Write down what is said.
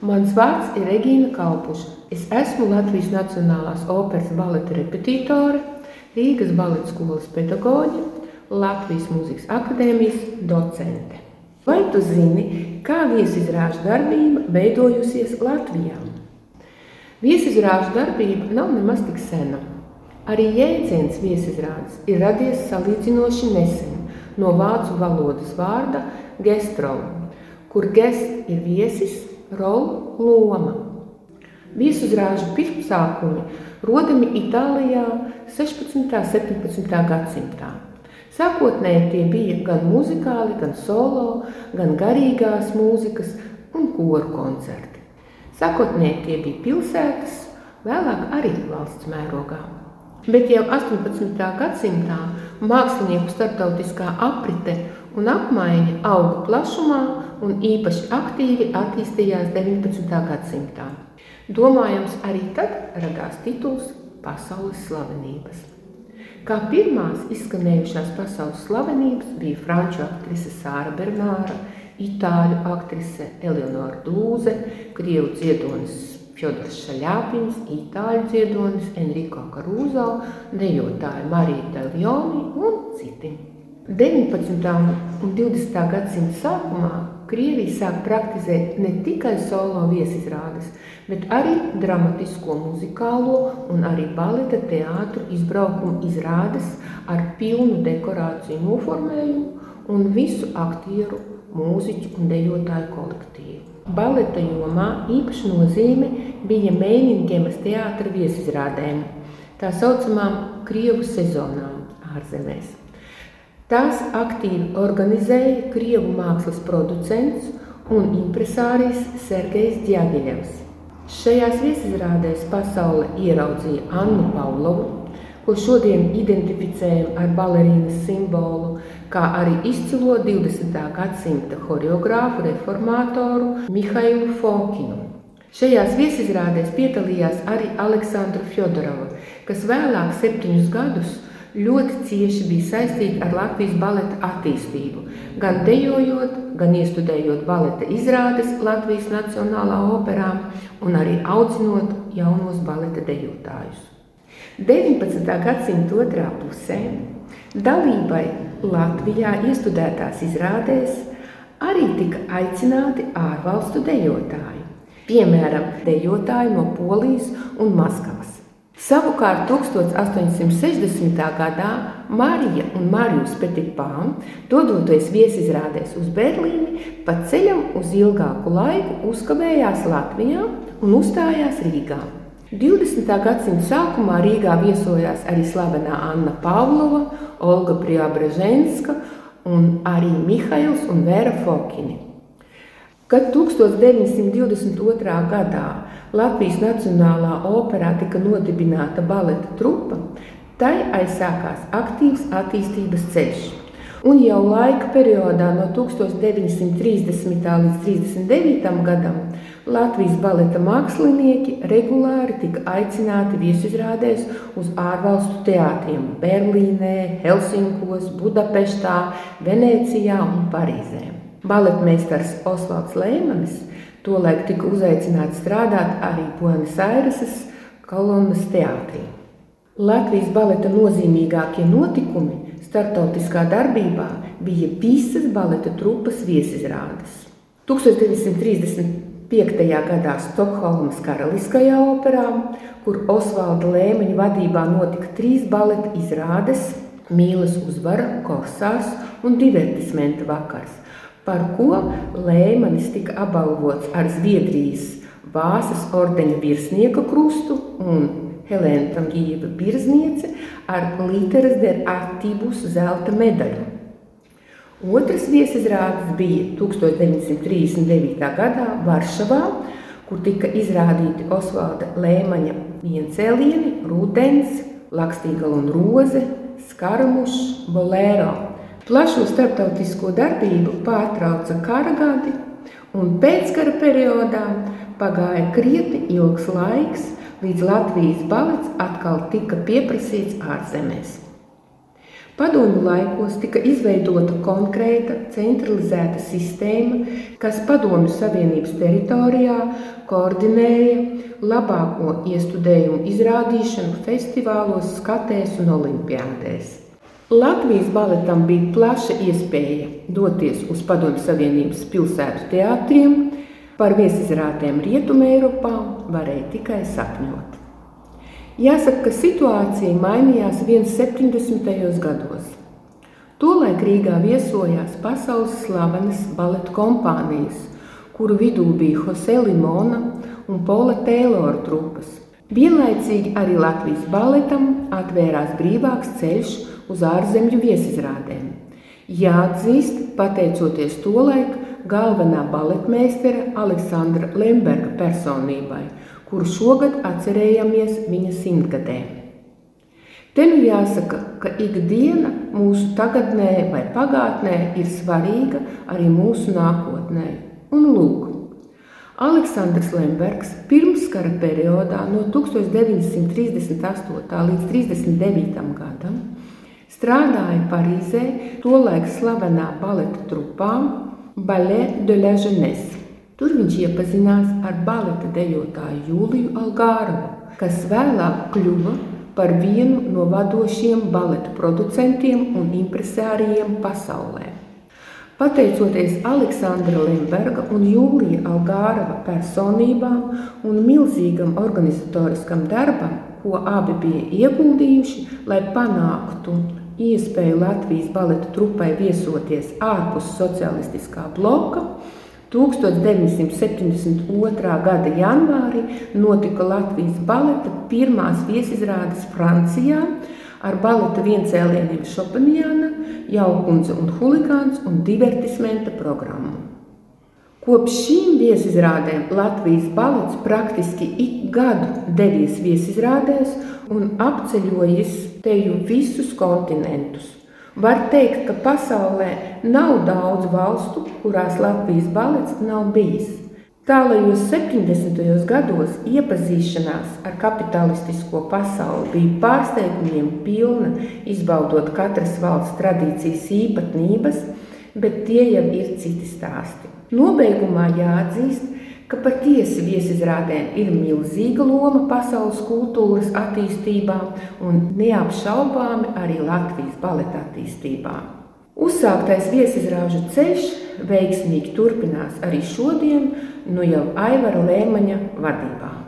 Mans vārds ir Regīna Kalpuša. Es esmu Latvijas Nacionālās operas baleta repetitore, Rīgas baleta skolas pedagoģe, Latvijas Mūzikas akadēmijas docente. Vai tu zini, kā viesizrāžu darbība veidojusies Latvijā? Viesizrāžu darbība nav nemaz tik sena. Arī jēdziens viesizrādes ir radies salīdzinoši nesen no vācu valodas vārda gestrola, kur gest ir viesis, rolu loma. Viesuzrāžu pirmsākumi rodami Itālijā 16. un 17. gadsimtā. Sākotnēji tie bija gan muzikāli, gan solo, gan garīgās mūzikas un koru koncerti. Sākotnēji tie bija pilsētas, vēlāk arī valsts mērogā. Bet jau 18. gadsimtā mākslinieku starptautiskā aprite un apmaiņa auga plašumā un īpaši aktīvi attīstījās 19. gadsimtā. Domājams, arī tad radās tituls pasaules slavenības. Kā pirmās izskanējušās pasaules slavenības bija franču aktrise Sāra Bernāra, itāļu aktrise Eleonora Dūze, krievu dziedonis Fjodors Šaļāpins, itāļu dziedonis Enrico Caruso, dejotāja Marija Taljoni un citi. 19. un 20. gadsimta sākumā Krievija sāk praktizēt ne tikai solo viesizrādes, bet arī dramatisko muzikālo un arī baleta teātru izbraukumu izrādes ar pilnu dekorāciju noformējumu un visu aktieru, mūziķu un dejotāju kolektīvu. Baleta jomā īpaša nozīme bija Mēņingemas teātra viesizrādēm, tā saucamām Krievu sezonām ārzemēs. Tās aktīvi organizēja Krievu mākslas producents un impresārijs Sergejs Djagiļevs. Šajās viesizrādēs pasaule ieraudzīja Annu Pavlovu, ko šodien identificējam ar balerīnas simbolu, kā arī izcilo 20. gadsimta horeogrāfu reformātoru Mihailu Fokinu. Šajās viesizrādēs piedalījās arī Aleksandra Fjodorova, kas vēlāk septiņus gadus ļoti cieši bija saistīta ar Latvijas baleta attīstību, gan dejojot, gan iestudējot baleta izrādes Latvijas Nacionālā operā un arī audzinot jaunos baleta dejotājus. 19. gadsimta otrā pusē dalībai Latvijā iestudētās izrādēs arī tika aicināti ārvalstu dejotāji, piemēram, dejotāji no Polijas un Maskavas. Savukārt 1860. gadā Marija un Marijus Petipām, dodoties viesizrādēs uz Berlīni, pa ceļam uz ilgāku laiku uzkavējās Latvijā un uzstājās Rīgā. 20. gadsimta sākumā Rīgā viesojās arī slavenā Anna Pavlova, Olga Priabreženska un arī Mihails un Vēra Fokini. Kad 1922. gadā Latvijas Nacionālā operā tika nodibināta baleta trupa, tai aizsākās aktīvs attīstības ceļš. Un jau laika periodā no 1930. līdz 39. gadam Latvijas baleta mākslinieki regulāri tika aicināti viesizrādēs uz ārvalstu teātriem – Berlīnē, Helsinkos, Budapeštā, Venecijā un Parīzē. Baletmeistars Osvalds Leimanis tolaik tika uzaicināts strādāt arī Buenos Aireses kolonnas teātrī. Latvijas baleta nozīmīgākie notikumi startautiskā darbībā bija Pīsas baleta trupas viesizrādes. 1930. 5. gadā Stokholmas Karaliskajā operā, kur Osvalda Lēmeņa vadībā notika trīs baleta izrādes – Mīlas uzvara, Korsārs un divertismenta vakars, par ko Lēmanis tika apbalvots ar Zviedrijas Vāsas ordeņa virsnieka krustu un Helēna Tamgieva birzniece ar Literas der Artibus zelta medaļu. Otras viesizrādes bija 1939. gadā Varšavā, kur tika izrādīti Osvalda Lēmaņa viencēlieni, rūdens, lakstīgala un roze, skaramušs, bolēro. Plašo starptautisko darbību pārtrauca kara gadi, un pēckara periodā pagāja krietni ilgs laiks, līdz Latvijas balets atkal tika pieprasīts ārzemēs. Padomju laikos tika izveidota konkrēta centralizēta sistēma, kas Padomju Savienības teritorijā koordinēja labāko iestudējumu izrādīšanu festivālos, skatēs un olimpiādēs. Latvijas baletam bija plaša iespēja doties uz Padomju Savienības pilsētu teātriem, par viesizrādēm Rietumē Eiropā varēja tikai sapņot. Jāsaka, ka situācija mainījās 170. gados. Tolaik Rīgā viesojās pasaules slavenas baleta kompānijas, kuru vidū bija Jose Limona un Paula Taylora trupas. Vienlaicīgi arī Latvijas baletam atvērās brīvāks ceļš uz ārzemju viesizrādēm. Jāatzīst, pateicoties tolaik galvenā baletmeistara Aleksandra Lemberga personībai – kuru šogad atcerējamies viņa simtgadē. Te nu jāsaka, ka ikdiena mūsu tagadnē vai pagātnē ir svarīga arī mūsu nākotnē. Un lūk, Aleksandrs Lembergs pirmskara periodā no 1938. līdz 39. gadam strādāja Parīzē tolaik slavenā baleta trupā Ballet de la Jeunesse Tur viņš iepazinās ar baleta dejotāju Jūliju Algārovu, kas vēlāk kļuva par vienu no vadošiem baleta producentiem un impresārijiem pasaulē. Pateicoties Aleksandra Lemberga un Jūlija Algārava personībām un milzīgam organizatoriskam darbam, ko abi bija ieguldījuši, lai panāktu iespēju Latvijas baleta trupai viesoties ārpus socialistiskā bloka, 1972. gada janvārī notika Latvijas baleta pirmās viesizrādes Francijā ar baleta viencēlieniem Šopenjāna, Jaukundze un Huligāns un divertismenta programmu. Kopš šīm viesizrādēm Latvijas balets praktiski ik gadu devies viesizrādēs un apceļojis teju visus kontinentus. Var teikt, ka pasaulē nav daudz valstu, kurās Latvijas balets nav bijis. Tālajos 70. gados iepazīšanās ar kapitalistisko pasauli bija pārsteigumiem pilna, izbaudot katras valsts tradīcijas īpatnības, bet tie jau ir citi stāsti. Nobeigumā jāatzīst, ka patiesi viesizrādēm ir milzīga loma pasaules kultūras attīstībā un neapšaubāmi arī Latvijas baleta attīstībā. Uzsāktais viesizrāžu ceļš veiksmīgi turpinās arī šodien, nu jau Aivara Lēmaņa vadībā.